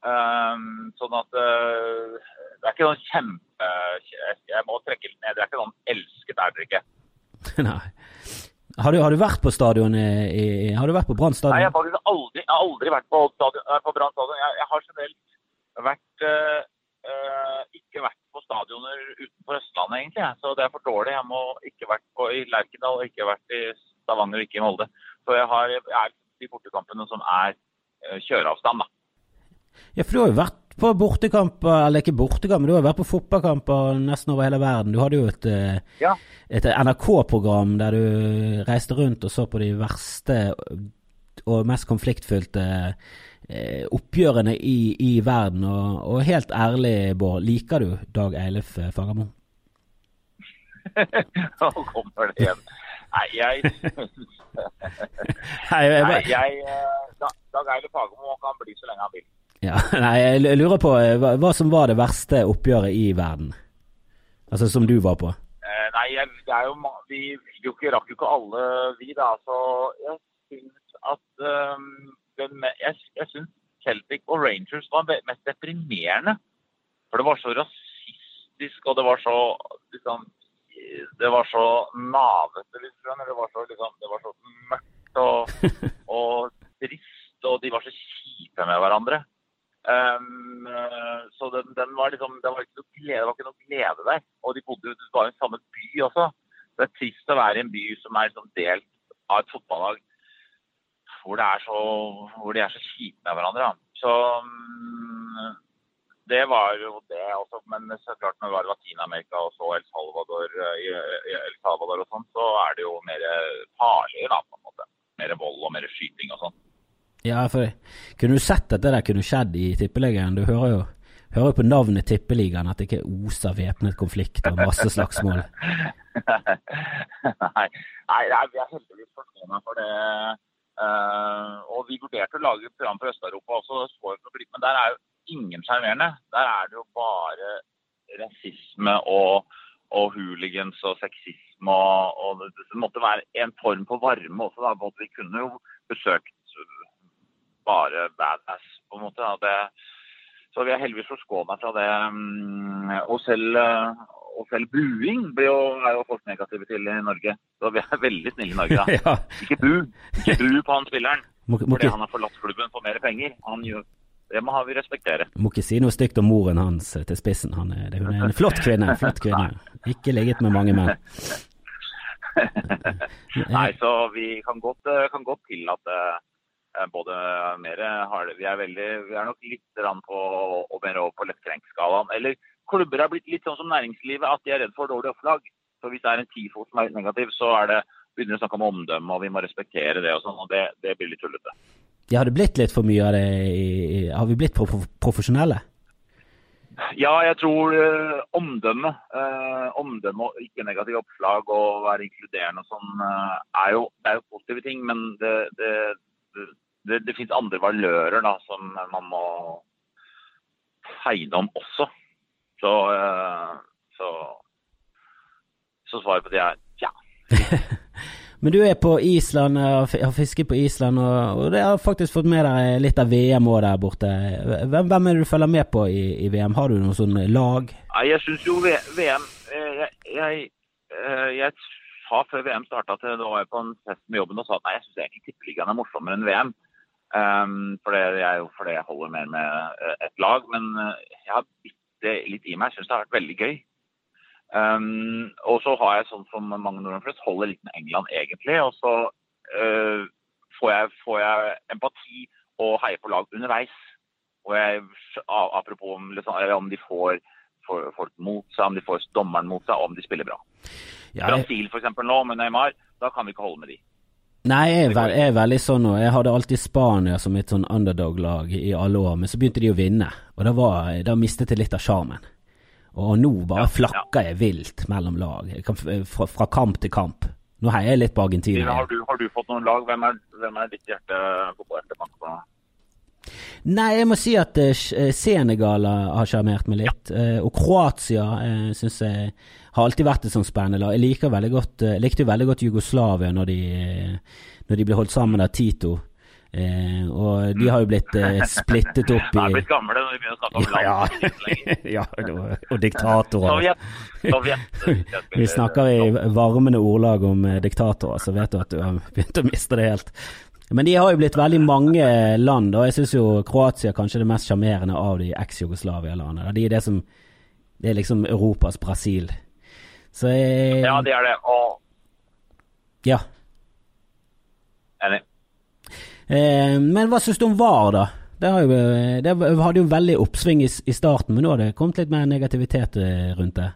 Um, sånn at eh, det er ikke noen kjempe Jeg må trekke litt ned. Det er ikke noen elsket, er dere ikke. Nei. Har du, har du vært på stadion i, i Har du vært på Brann Nei, jeg har faktisk aldri, jeg har aldri vært på, stadion, på Brann stadion. Jeg, jeg har generelt vært eh, eh, ikke vært stadioner utenfor Østlandet, egentlig. Så det er for dårlig. Jeg må ikke vært på, i Lerkendal ikke vært i Stavanger ikke i Molde. Så jeg, har, jeg er de bortekampene som er eh, kjøreavstand, da. Ja, for du har jo vært på bortekamper, eller ikke bortekamper, du har vært på fotballkamper nesten over hele verden. Du hadde jo et, eh, Ja. et NRK-program der du reiste rundt og så på de verste og mest konfliktfylte oppgjørene i, i verden. Og, og helt ærlig, Bård, liker du Dag Eilif eh, Fagermo? Nå kommer det igjen. Nei, jeg Nei, jeg- eh, Dag Eilif Fagermo kan bli så lenge han vil. Ja, nei, jeg lurer på eh, hva, hva som var det verste oppgjøret i verden? Altså som du var på? Eh, nei, det er jo, vi jo ikke, rakk jo ikke alle, vi da. Så jeg syns at um, Jeg, jeg syns Celtic og Rangers var mest deprimerende. For det var så rasistisk, og det var så liksom Det var så navete, liksom. skjønner. Det var så, liksom, det var så mørkt og, og trist, og de var så kjipe med hverandre. Um, så den, den var liksom, det var glede, det var ikke noe glede der. Og de bodde jo i samme by også. Det er trist å være i en by som er liksom delt av et fotballag hvor, det er så, hvor de er så kjipe med hverandre. Så um, det var jo det også. Men så klart når det var i Latin-Amerika og så El Salvador, eh, El Salvador og sånn, så er det jo mer farlig, da, på en måte. Mer vold og mer skyting og sånn. Ja, for kunne du sett at det der kunne skjedd i Tippeligaen? Du hører jo, hører på navnet Tippeligaen at det ikke oser væpnet konflikt og masse slagsmål. nei, nei, vi er heldigvis forstående for det. Eh, og vi vurderte å lage et program for Øst-Europa også, men der er jo ingen sjarmerende. Der er det jo bare rasisme og, og hooligans og sexisme. Og, og det, måtte være en form for varme også. Da, at vi kunne jo besøkt bare badass, på en måte. Da. Det, så vi er heldigvis forskåna fra det. mm, Og selv, eh, og selv buing jo, er jo folk negative til i Norge. Så vi er veldig snille i Norge, da. Ja. Ikke bu. Ikke bu på han spilleren. Må, må, Fordi ikke, han har forlatt klubben for mer penger. Han gjør, det må vi respektere. må ikke si noe stygt om moren hans til spissen. Han er, hun er en flott kvinne. Flott kvinne. Ikke ligget med mange menn. Nei, så vi kan godt, eh, kan godt tillate eh, både mer harde Vi er veldig, vi er nok litt på, og mer over på lettkrenkskalaen. Eller klubber har blitt litt sånn som næringslivet, at de er redd for dårlig opplag. Så hvis det er en TIFO som er negativ, så er det begynner vi å snakke om omdømme, og vi må respektere det og sånn. Og det, det blir litt tullete. Ja, har det blitt litt for mye av det i, Har vi blitt prof profesjonelle? Ja, jeg tror eh, omdømme, eh, omdømme og ikke negative oppslag og være inkluderende og sånn, eh, er, jo, det er jo positive ting. Men det, det, det, det, det finnes andre valører da, som man må hegne om også. Så, eh, så, så svaret på det er ja. Men du er på Island, har fisket på Island, og, og det har faktisk fått med deg litt av VM òg der borte. Hvem, hvem er det du følger med på i, i VM? Har du noe sånn lag? Nei, jeg syns jo VM eh, Jeg, jeg, eh, jeg sa før VM starta at da var jeg på en fest med jobben og sa at nei, jeg syns egentlig Tippeligaen er morsommere enn VM. Um, for det er jo fordi jeg holder mer med eh, et lag. Men eh, jeg har bitte litt i meg. Jeg syns det har vært veldig gøy. Um, og så har jeg sånn som mange nordmenn flest, holder litt med England egentlig. Og så uh, får, jeg, får jeg empati og heier på lag underveis. Og jeg, apropos om, liksom, om de får, får folk mot seg, om de får dommeren mot seg, og om de spiller bra. Jeg, Brasil eksempel nå med Neymar, da kan vi ikke holde med de. Nei, jeg er, jeg er veldig sånn nå. Jeg hadde alltid Spania som et sånn underdog-lag i alle år, men så begynte de å vinne, og da, var, da mistet jeg litt av sjarmen. Og nå bare flakker jeg vilt mellom lag, kan, fra, fra kamp til kamp. Nå heier jeg litt på Argentina. Har du, har du fått noen lag? Hvem er, hvem er ditt hjerte, fotballhjerte på? Nei, jeg må si at eh, eh, Senegal har sjarmert meg litt. eh, og Kroatia uh, syns jeg har alltid vært et sånt spennende lag. Jeg liker veldig godt, eh, likte jo veldig godt Jugoslavia når de, eh, når de ble holdt sammen av Tito. Eh, og de har jo blitt eh, splittet opp i De er blitt gamle når vi begynner å snakke om Ja, land. ja, ja, og diktatorer. Sovjet. Sovjet. Vi snakker i varmende ordlag om eh, diktatorer, så vet du at du har begynt å miste det helt. Men de har jo blitt veldig mange land, og jeg syns jo Kroatia kanskje er det mest sjarmerende av de eks-Jugoslavia-landene. De er det som Det er liksom Europas Brasil. Så jeg Ja, det er det. Og Ja. enig. Eh, men hva syns du om VAR, da? Det, har jo, eh, det hadde jo veldig oppsving i, i starten, men nå har det kommet litt mer negativitet eh, rundt det.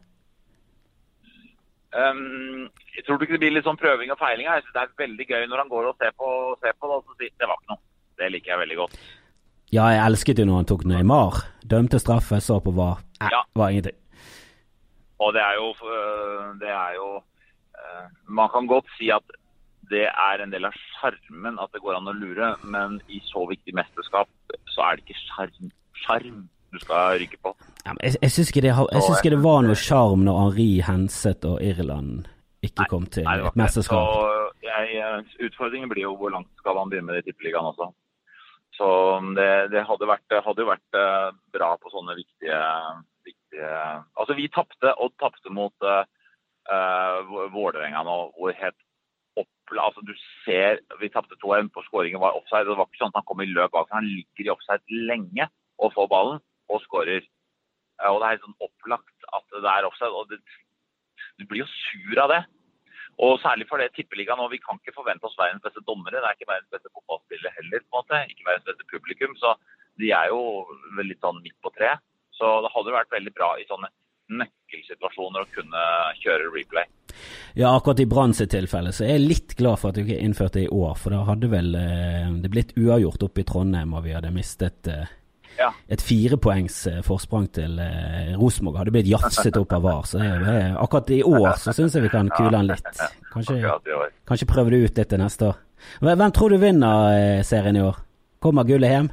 Um, jeg tror du ikke det blir litt sånn prøving og feiling? her? Jeg synes det er veldig gøy når han går og ser på, ser på det og så sier det var ikke noe. Det liker jeg veldig godt. Ja, jeg elsket jo når han tok Neymar. Dømte straffe, så på VAR. Eh, Ja. var ingenting. Og det er jo, øh, det er jo øh, Man kan godt si at det er en del av sjarmen at det går an å lure, men i så viktig mesterskap så er det ikke sjarm, du skal rykke på. Ja, jeg jeg syns ikke, det synes ikke det var noe sjarm når Henri Henseth og Irland ikke kom til Nei, et mesterskap. Så jeg, øh, utfordringen blir jo hvor langt skal man begynne med det i Tippeligaen også. Så det, det hadde, vært, hadde jo vært bra på sånne viktige, viktige Altså, vi tapte, og tapte mot uh, Vålerenga nå, hvor helt oppla... Altså, du ser Vi tapte 2-1 på skåringen var offside. Det var ikke sånn at han kom i løp bak. Han ligger i offside lenge og får ballen og skårer. Eh, Og det er helt sånn opplagt at det er offside. og det, Du blir jo sur av det. Og særlig for det tippeligaen nå. Vi kan ikke forvente oss verdens beste dommere. Det er ikke verdens beste fotballspillere heller, på en måte. Ikke verdens beste publikum. Så de er jo litt sånn midt på treet. Så det hadde vært veldig bra i sånne nøkkelsituasjoner å kunne kjøre replay. Ja, akkurat i Brann sitt tilfelle så er jeg litt glad for at du ikke innførte det i år, for da hadde vel eh, det blitt uavgjort oppe i Trondheim, og vi hadde mistet eh, Ja. et firepoengs eh, forsprang til eh, Rosenborg. Hadde blitt jafset opp av VAR. Så det, er- akkurat i år så syns jeg vi kan kule den litt. Kanskje, kanskje prøve det ut litt til neste år. Hvem tror du vinner serien i år? Kommer gullet hjem?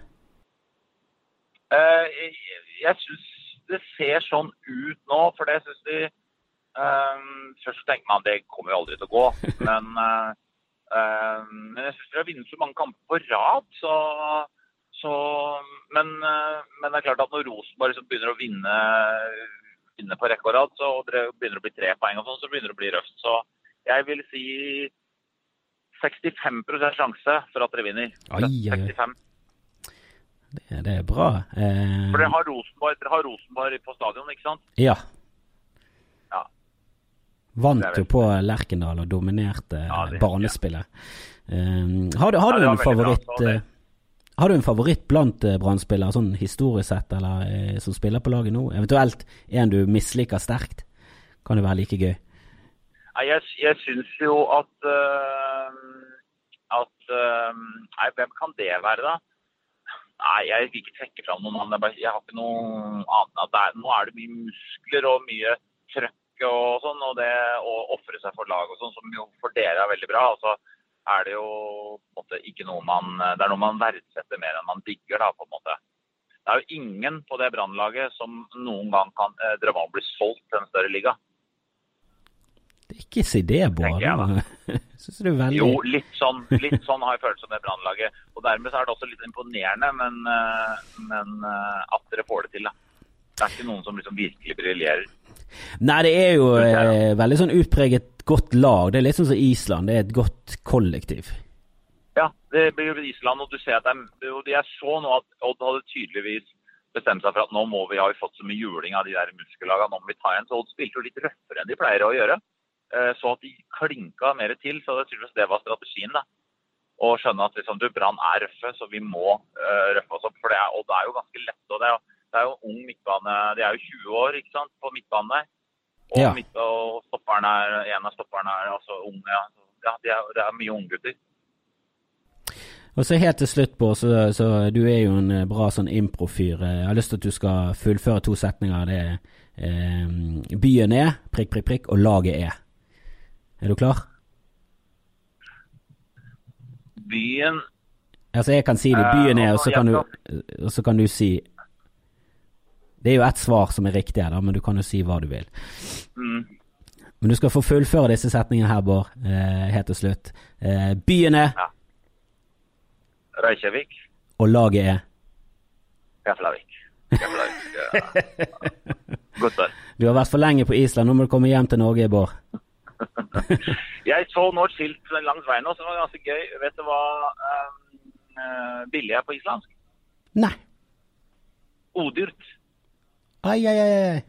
Eh, jeg syns det ser sånn ut nå, for det syns de um, Først tenker man at det kommer jo aldri til å gå, men uh, Men jeg syns de har vunnet så mange kamper på rad, så, så men, uh, men det er klart at når Rosenborg liksom begynner å vinne, vinne på rekke og rad, så og det begynner å bli tre poeng og sånn, så begynner det å bli røft. Så jeg vil si 65% sjanse for at dere vinner. Ai, ai, ai. 65. Det, det er bra. Eh, For dere har Rosenborg, dere har Rosenborg på stadion, ikke sant? ja. Ja. Vant jo på Lerkendal og dominerte Ja, det- Ja. Um, har du, har Ja, du bra, favoritt det- eh, Har du en favoritt blant uh, Brann-spillere, sånn historisk sett, eller eh, som spiller på laget nå? Eventuelt en du misliker sterkt? Kan det være like gøy? Nei, jeg, jeg syns jo at uh, at Nei, hvem kan det være, da? Nei, jeg vil ikke trekke fram noen navn. Jeg, jeg har ikke noe annet. Det er, nå er det mye muskler og mye trøkk og sånn, og det å ofre seg for lag og sånn, som jo for dere er veldig bra. Og så er det jo på en måte ikke noe man Det er noe man verdsetter mer enn man digger, da, på en måte. Det er jo ingen på det Brannlaget som noen gang kan eh, drømme om å bli solgt til en større liga. Ikke si det, Bård. Syns du det er veldig Jo, litt sånn, litt sånn har jeg følelse med Brannlaget. Og dermed så er det også litt imponerende, men, eh, men eh, at dere får det til, da. Det er ikke noen som liksom virkelig briljerer. Nei, det er jo eh, veldig sånn utpreget godt lag. Det er litt sånn som Island. Det er et godt kollektiv. Ja, det blir jo Island, og du ser at de, er, jeg så nå at Odd hadde tydeligvis bestemt seg for at nå må vi, har vi fått så mye juling av de der muskellagene, nå må vi ta en. Så Odd spilte jo litt røffere enn de pleier å gjøre. Eh, Så at de klinka mer til, så jeg tror det var strategien. da. Å skjønne at liksom, du, Brann er røffe, så vi må uh, røffe oss opp. For det er, Odd er jo ganske lett. og det er det er jo ung midtbane, De er jo 20 år ikke sant, på midtbanen der. Og, Ja. midt, og stopperen er, en av stopperne er også ung. Ja, ja det, er, de er mye unggutter. Og så helt til slutt, Bård, så, så du er jo en eh, bra sånn improfyr. Jeg har lyst til at du skal fullføre to setninger. Det er eh, byen er, prikk, prikk, prikk, og laget er. Er du klar? Byen Altså, jeg kan si det. Byen er, og så Eh, kan du, så kan du si Det er jo ett svar som er riktig her, da, men du kan jo si hva du vil. mm, Men du skal få fullføre disse setningene her, Bård, eh, helt til slutt. Eh, byen er, Reykjavik, og laget er. Keflavik. Keflavik. Ja. Gutter. Du har vært for lenge på Island, nå må du komme hjem til Norge, Bård. Jeg så nå et skilt langs veien også, som var ganske gøy. Vet du hva um, billig er på islandsk? Nei. Odyrt. Ai, ai, ai.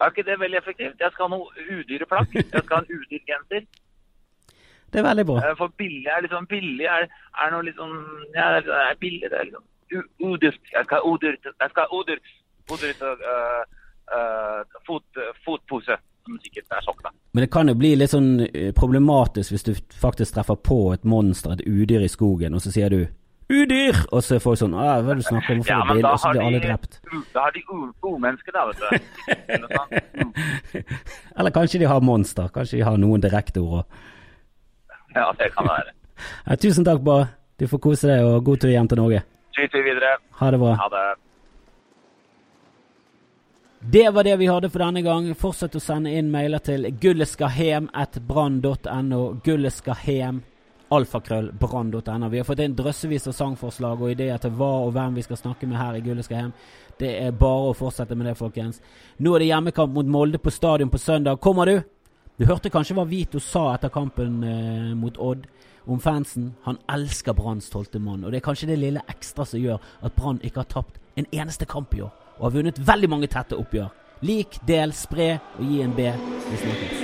Er ikke det veldig effektivt? Jeg skal ha noe udyre plagg. Jeg skal ha en udyr genser. Det er veldig bra. Eh, For billig er liksom billig er, er noe sånn Ja, det er, billig. Det er liksom udyrt. Jeg skal ha udyrt. Jeg skal ha udyrt. Udyrt uh, uh, fot, fotpose. Som sikkert er sokk, da. Men det kan jo bli litt sånn eh, problematisk hvis du faktisk treffer på et monster, et udyr i skogen, og så sier du 'udyr', og så er folk sånn ah, 'hva er det du snakker om, Ja, men og så blir alle drept. da har de gode mennesker der, vet du. Eller kanskje de har monster, kanskje de har noen direkteord òg. Ja, det kan være. Ja, tusen takk, bare. Du får kose deg, og god tur hjem til Norge. Tur vi videre. Ha det bra. Ha det. Det var det vi hadde for denne gang. Fortsett å sende inn mailer til gulleskahem.brann.no. Gulleskahem, Alfakrøllbrann.no. Vi har fått inn drøssevis av sangforslag og ideer til hva og hvem vi skal snakke med her i Gulleskahem. Det er bare å fortsette med det, folkens. Nå er det hjemmekamp mot Molde på stadion på søndag. Kommer du? Du hørte kanskje hva Vito sa etter kampen eh, mot Odd om fansen. Han elsker Branns tolvte mann, og det er kanskje det lille ekstra som gjør at Brann ikke har tapt en eneste kamp i år, og har vunnet veldig mange tette oppgjør. Lik, del, spre og gi en B. Vi snakkes.